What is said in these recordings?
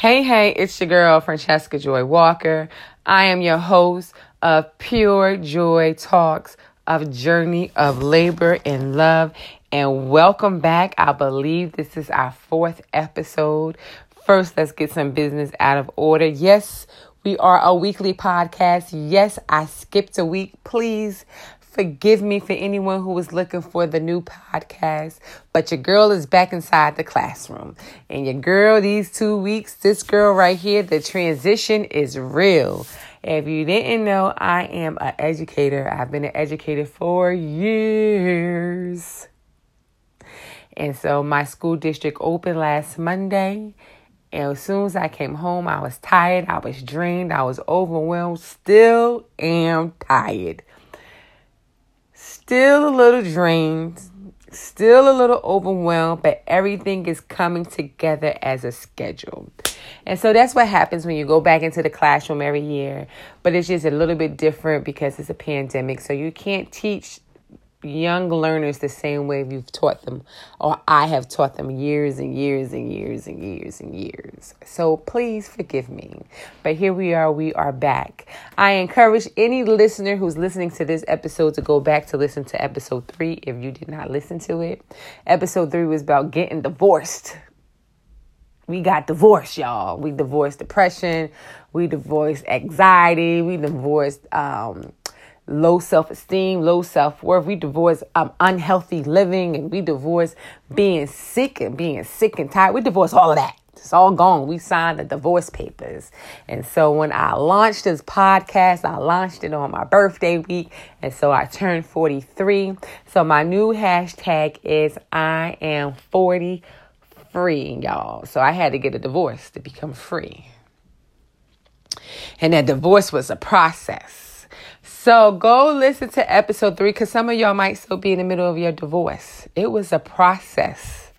Hey, hey, it's your girl, Francesca Joy Walker. I am your host of Pure Joy Talks of Journey of Labor and Love. And welcome back. I believe this is our fourth episode. First, let's get some business out of order. Yes, we are a weekly podcast. Yes, I skipped a week. Please Forgive me for anyone who was looking for the new podcast, but your girl is back inside the classroom. And your girl, these two weeks, this girl right here, the transition is real. If you didn't know, I am an educator. I've been an educator for years. And so my school district opened last Monday. And as soon as I came home, I was tired, I was drained, I was overwhelmed, still am tired still a little drained, still a little overwhelmed, but everything is coming together as a schedule. And so that's what happens when you go back into the classroom every year. But it's just a little bit different because it's a pandemic. So you can't teach young learners the same way you've taught them, or I have taught them years and years and years and years and years. So please forgive me. But here we are, we are back. I encourage any listener who's listening to this episode to go back to listen to episode three if you did not listen to it. Episode three was about getting divorced. We got divorced, y'all. We divorced depression. We divorced anxiety. We divorced um, low self esteem, low self worth. We divorce um, unhealthy living and we divorce being sick and being sick and tired. We divorce all of that. It's all gone. We signed the divorce papers. And so when I launched this podcast, I launched it on my birthday week. And so I turned 43. So my new hashtag is I am 40 free, y'all. So I had to get a divorce to become free. And that divorce was a process. So go listen to episode three because some of y'all might still be in the middle of your divorce. It was a process.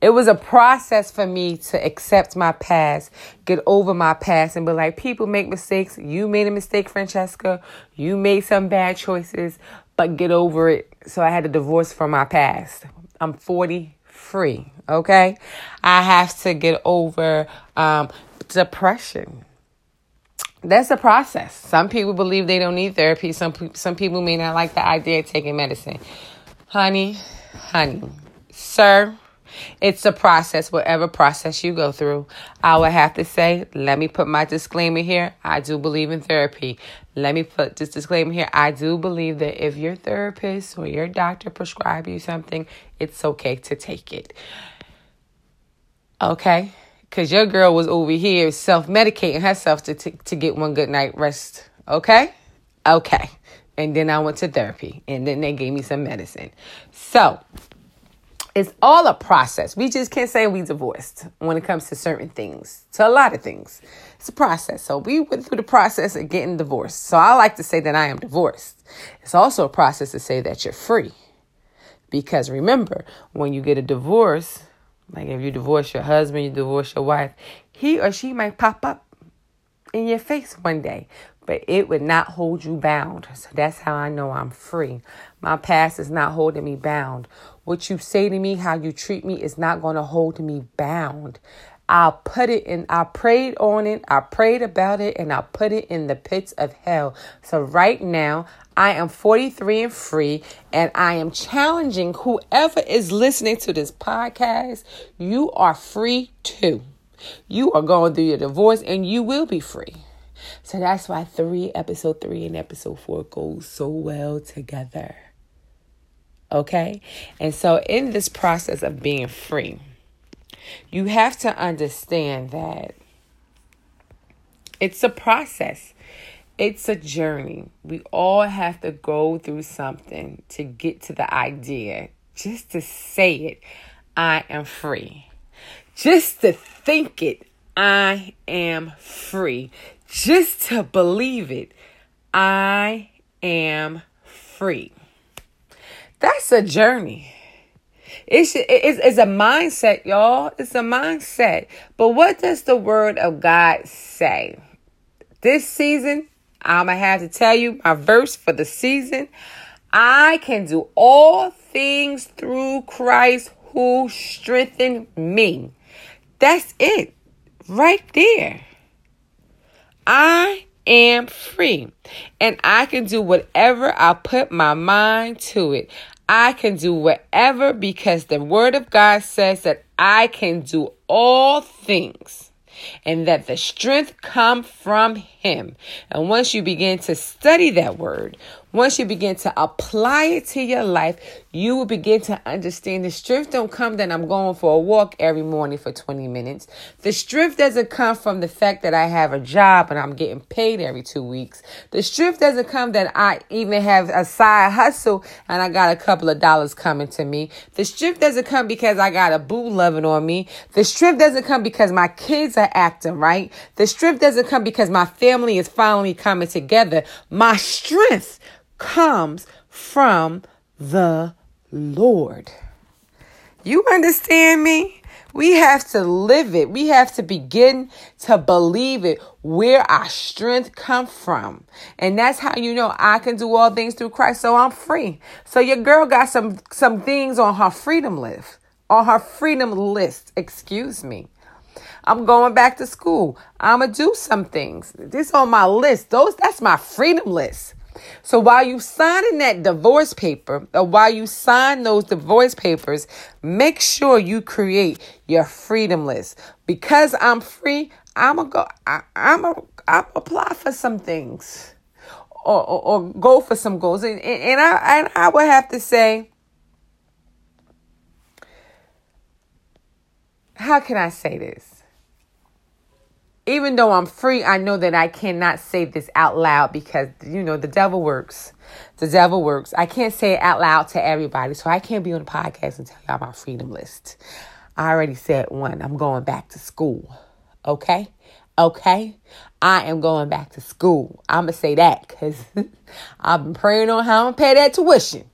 It was a process for me to accept my past, get over my past, and be like, people make mistakes. You made a mistake, Francesca. You made some bad choices, but get over it. So I had a divorce from my past. I'm 40 free, okay? I have to get over um, depression that's a process. Some people believe they don't need therapy. Some some people may not like the idea of taking medicine. Honey, honey, sir, it's a process. Whatever process you go through, I would have to say. Let me put my disclaimer here. I do believe in therapy. Let me put this disclaimer here. I do believe that if your therapist or your doctor prescribe you something, it's okay to take it. Okay because your girl was over here self medicating herself to, t- to get one good night rest. Okay? Okay. And then I went to therapy and then they gave me some medicine. So it's all a process. We just can't say we divorced when it comes to certain things, to a lot of things. It's a process. So we went through the process of getting divorced. So I like to say that I am divorced. It's also a process to say that you're free. Because remember, when you get a divorce, like if you divorce your husband, you divorce your wife, he or she might pop up in your face one day, but it would not hold you bound. So that's how I know I'm free. My past is not holding me bound. What you say to me, how you treat me is not going to hold me bound. I'll put it in, I prayed on it, I prayed about it, and I put it in the pits of hell. So right now, I am 43 and free, and I am challenging whoever is listening to this podcast. You are free too. You are going through your divorce, and you will be free. So that's why three, episode three, and episode four goes so well together. Okay? And so, in this process of being free, you have to understand that it's a process. It's a journey. We all have to go through something to get to the idea. Just to say it, I am free. Just to think it, I am free. Just to believe it, I am free. That's a journey. It's, it's, it's a mindset, y'all. It's a mindset. But what does the word of God say? This season, I'm going to have to tell you my verse for the season. I can do all things through Christ who strengthened me. That's it. Right there. I am free and I can do whatever I put my mind to it. I can do whatever because the word of God says that I can do all things and that the strength come from him. And once you begin to study that word, once you begin to apply it to your life, you will begin to understand the strength don't come that I'm going for a walk every morning for 20 minutes. The strength doesn't come from the fact that I have a job and I'm getting paid every two weeks. The strength doesn't come that I even have a side hustle and I got a couple of dollars coming to me. The strength doesn't come because I got a boo loving on me. The strength doesn't come because my kids are acting right. The strength doesn't come because my family is finally coming together. My strength comes from the Lord. You understand me? We have to live it. We have to begin to believe it where our strength come from. And that's how you know I can do all things through Christ. So I'm free. So your girl got some some things on her freedom list. On her freedom list, excuse me. I'm going back to school. I'm gonna do some things. This on my list. Those that's my freedom list. So while you signing that divorce paper, or while you sign those divorce papers, make sure you create your freedom list. Because I'm free, I'm gonna go. I, I'm a. I'm apply for some things, or, or, or go for some goals, and, and I and I would have to say. How can I say this? Even though I'm free, I know that I cannot say this out loud because, you know, the devil works. The devil works. I can't say it out loud to everybody. So I can't be on the podcast and tell y'all my freedom list. I already said one. I'm going back to school. Okay? Okay? I am going back to school. I'm going to say that because I've been praying on how I'm going to pay that tuition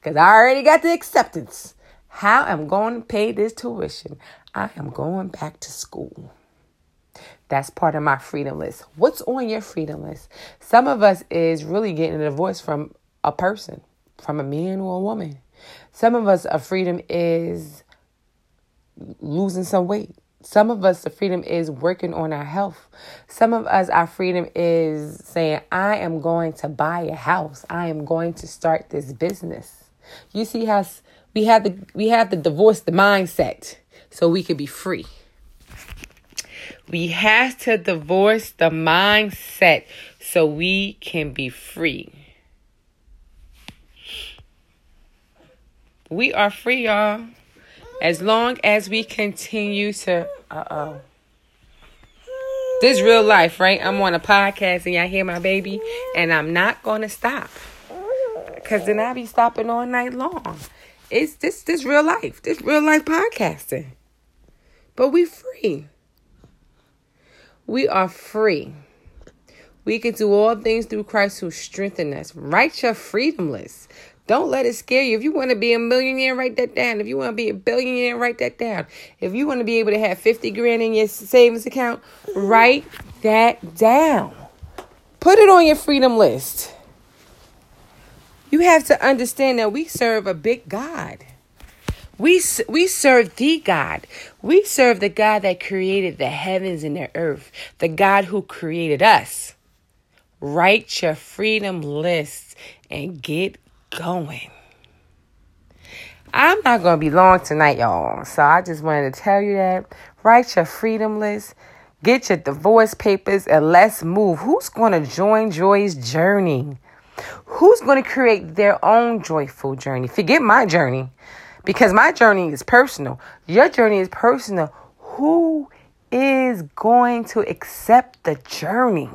because I already got the acceptance. How I'm going to pay this tuition. I am going back to school. That's part of my freedom list. What's on your freedom list? Some of us is really getting a divorce from a person, from a man or a woman. Some of us, a freedom is losing some weight. Some of us, the freedom is working on our health. Some of us, our freedom is saying, I am going to buy a house. I am going to start this business. You see how we have the we have to divorce the mindset so we can be free. We have to divorce the mindset so we can be free. We are free, y'all. As long as we continue to. Uh oh. This real life, right? I'm on a podcast and y'all hear my baby, and I'm not gonna stop. Cause then I'll be stopping all night long. It's this this real life. This real life podcasting. But we free. We are free. We can do all things through Christ who strengthens us. Write your freedom list. Don't let it scare you. If you want to be a millionaire, write that down. If you want to be a billionaire, write that down. If you want to be able to have 50 grand in your savings account, write that down. Put it on your freedom list. You have to understand that we serve a big God. We, we serve the God. We serve the God that created the heavens and the earth, the God who created us. Write your freedom list and get going. I'm not going to be long tonight, y'all. So I just wanted to tell you that. Write your freedom list. Get your divorce papers and let's move. Who's going to join Joy's journey? Who's going to create their own joyful journey? Forget my journey because my journey is personal. Your journey is personal. Who is going to accept the journey?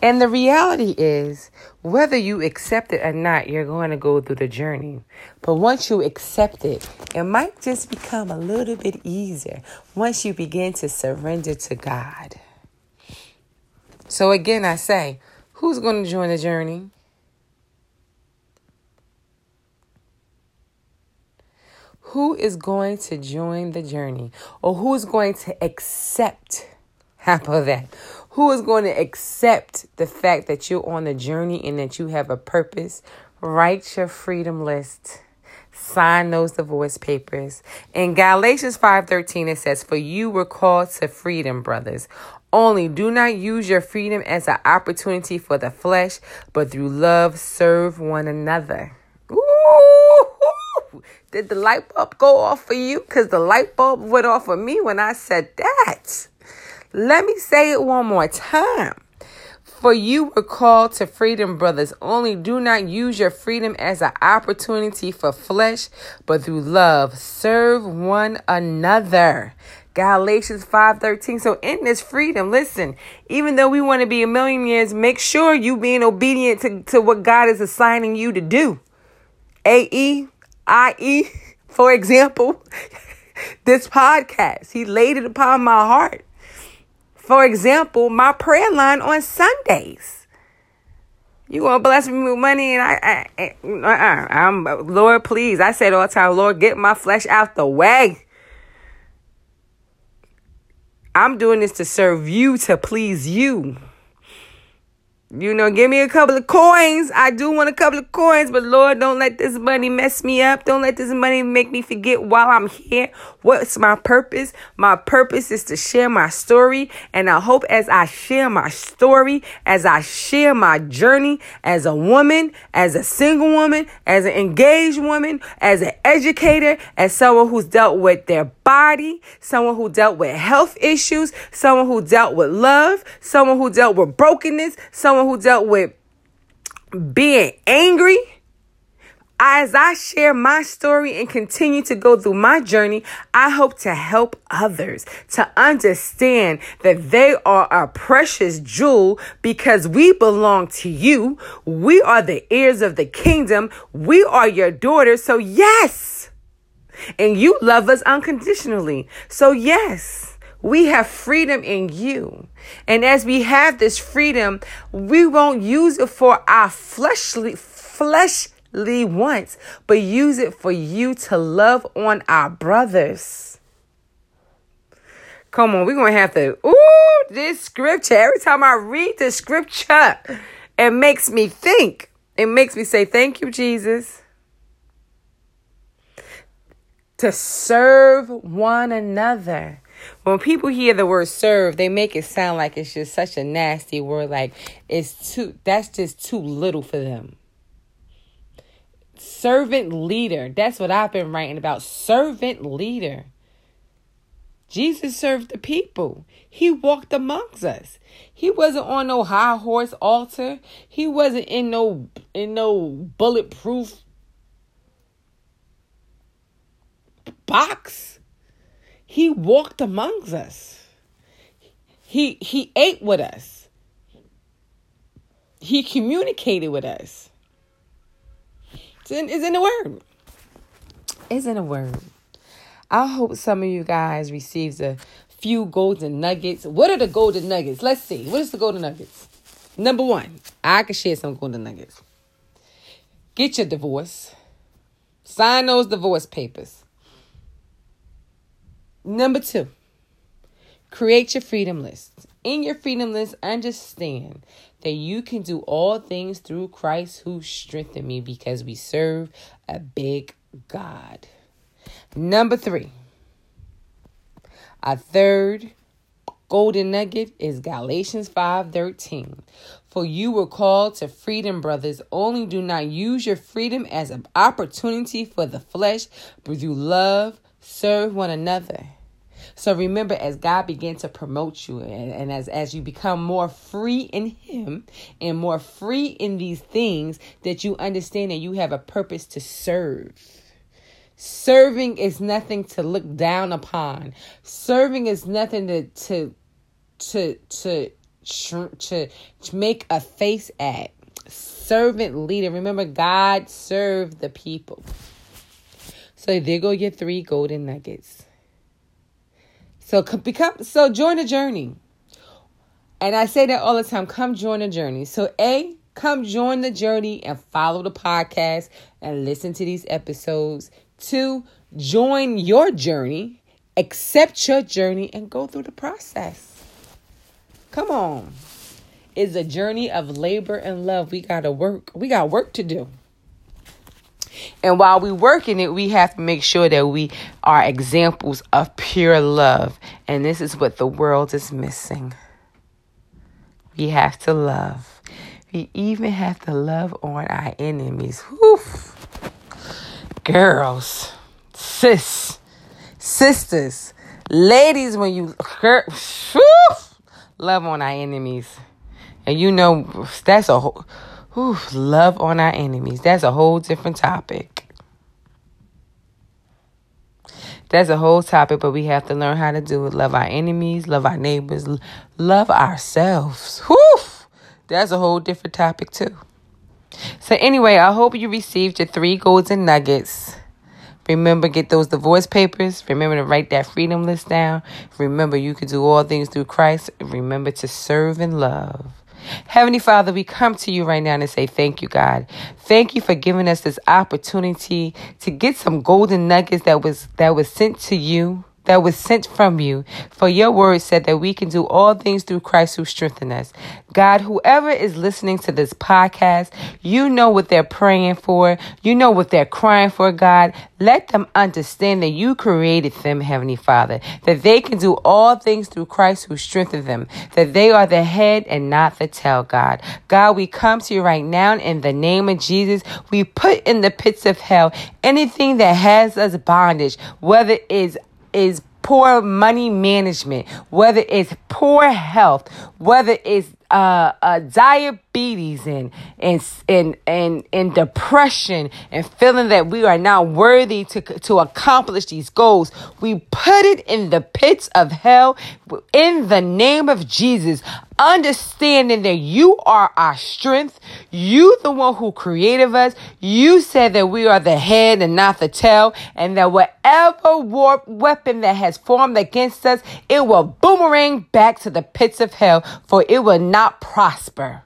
And the reality is, whether you accept it or not, you're going to go through the journey. But once you accept it, it might just become a little bit easier once you begin to surrender to God. So, again, I say, who's going to join the journey? Who is going to join the journey or who is going to accept how about that who is going to accept the fact that you're on the journey and that you have a purpose write your freedom list sign those divorce papers. In Galatians 5:13 it says, "For you were called to freedom, brothers. Only do not use your freedom as an opportunity for the flesh, but through love serve one another." Did the light bulb go off for you? Because the light bulb went off for me when I said that. Let me say it one more time. For you were called to freedom, brothers. Only do not use your freedom as an opportunity for flesh, but through love serve one another. Galatians 5:13. So in this freedom, listen, even though we want to be a millionaires, make sure you being obedient to, to what God is assigning you to do. A-E, I-E, for example, this podcast. He laid it upon my heart. For example, my prayer line on Sundays. You gonna bless me with money, and I, I, uh-uh, I'm Lord, please. I said all the time, Lord, get my flesh out the way. I'm doing this to serve you, to please you. You know, give me a couple of coins. I do want a couple of coins, but Lord, don't let this money mess me up. Don't let this money make me forget while I'm here. What's my purpose? My purpose is to share my story. And I hope as I share my story, as I share my journey as a woman, as a single woman, as an engaged woman, as an educator, as someone who's dealt with their body, someone who dealt with health issues, someone who dealt with love, someone who dealt with brokenness, someone who dealt with being angry, as I share my story and continue to go through my journey, I hope to help others to understand that they are a precious jewel because we belong to you. We are the heirs of the kingdom. We are your daughters. So, yes. And you love us unconditionally. So, yes. We have freedom in you. And as we have this freedom, we won't use it for our fleshly fleshly wants, but use it for you to love on our brothers. Come on, we're gonna have to ooh, this scripture. Every time I read the scripture, it makes me think. It makes me say, Thank you, Jesus. To serve one another. When people hear the word serve, they make it sound like it's just such a nasty word, like it's too that's just too little for them. Servant leader. That's what I've been writing about. Servant leader. Jesus served the people. He walked amongst us. He wasn't on no high horse altar. He wasn't in no in no bulletproof box. He walked amongst us. He he ate with us. He communicated with us. It's in, it's in the word. It's in the word. I hope some of you guys receives a few golden nuggets. What are the golden nuggets? Let's see. What is the golden nuggets? Number one, I can share some golden nuggets. Get your divorce. Sign those divorce papers. Number two, create your freedom list. In your freedom list, understand that you can do all things through Christ who strengthened me because we serve a big God. Number three, a third golden nugget is Galatians 5:13. For you were called to freedom, brothers. Only do not use your freedom as an opportunity for the flesh, but through love serve one another. So remember, as God began to promote you and, and as, as you become more free in Him and more free in these things, that you understand that you have a purpose to serve. Serving is nothing to look down upon. Serving is nothing to to to to to, to make a face at. Servant leader. Remember, God served the people. So there go your three golden nuggets. So become so join the journey. And I say that all the time, come join the journey. So A, come join the journey and follow the podcast and listen to these episodes. Two, join your journey, accept your journey and go through the process. Come on. It's a journey of labor and love. We got to work. We got work to do. And while we work in it, we have to make sure that we are examples of pure love. And this is what the world is missing. We have to love. We even have to love on our enemies. Whew. Girls, sis, sisters, ladies, when you whew, love on our enemies. And you know, that's a whole Whew, love on our enemies. That's a whole different topic. That's a whole topic, but we have to learn how to do it. Love our enemies, love our neighbors, love ourselves. Whew! That's a whole different topic, too. So, anyway, I hope you received your three golden nuggets. Remember, get those divorce papers. Remember to write that freedom list down. Remember, you can do all things through Christ. Remember to serve and love. Heavenly Father, we come to you right now and say thank you, God. Thank you for giving us this opportunity to get some golden nuggets that was that was sent to you that was sent from you. For your word said that we can do all things through Christ who strengthens us. God, whoever is listening to this podcast, you know what they're praying for. You know what they're crying for, God. Let them understand that you created them, Heavenly Father, that they can do all things through Christ who strengthens them, that they are the head and not the tail, God. God, we come to you right now in the name of Jesus. We put in the pits of hell anything that has us bondage, whether it's is poor money management, whether it's poor health, whether it's uh, uh, diabetes and, and and and and depression and feeling that we are not worthy to to accomplish these goals, we put it in the pits of hell. In the name of Jesus understanding that you are our strength. You, the one who created us. You said that we are the head and not the tail, and that whatever war weapon that has formed against us, it will boomerang back to the pits of hell, for it will not prosper.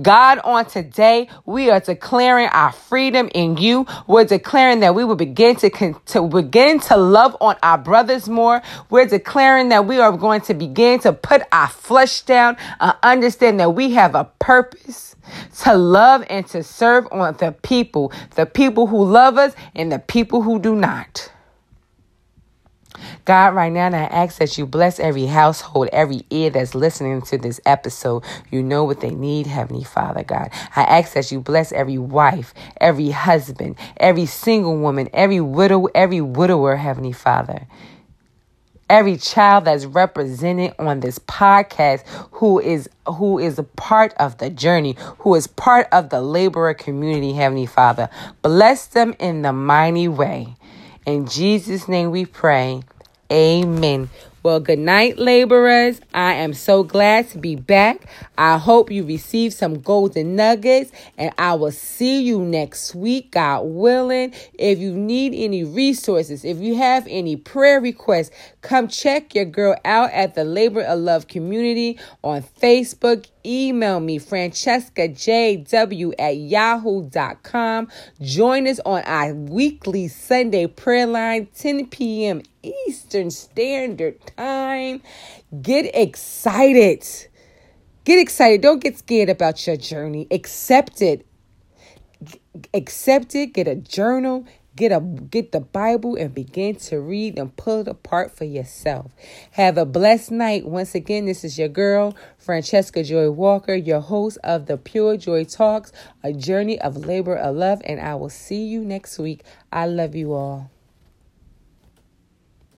God, on today, we are declaring our freedom in you. We're declaring that we will begin to, to begin to love on our brothers more. We're declaring that we are going to begin to put our flesh down and understand that we have a purpose to love and to serve on the people, the people who love us and the people who do not. God, right now, I ask that you bless every household, every ear that's listening to this episode. You know what they need, Heavenly Father, God. I ask that you bless every wife, every husband, every single woman, every widow, every widower, Heavenly Father every child that's represented on this podcast who is who is a part of the journey who is part of the laborer community heavenly father bless them in the mighty way in jesus name we pray Amen. Well, good night, laborers. I am so glad to be back. I hope you received some golden nuggets, and I will see you next week, God willing. If you need any resources, if you have any prayer requests, come check your girl out at the Labor of Love community on Facebook. Email me, francescajw at yahoo.com. Join us on our weekly Sunday prayer line, 10 p.m. Eastern Standard Time. Get excited. Get excited. Don't get scared about your journey. Accept it. Accept it. Get a journal. Get a get the Bible and begin to read and pull it apart for yourself. Have a blessed night. Once again, this is your girl, Francesca Joy Walker, your host of the Pure Joy Talks, a journey of labor of love, and I will see you next week. I love you all.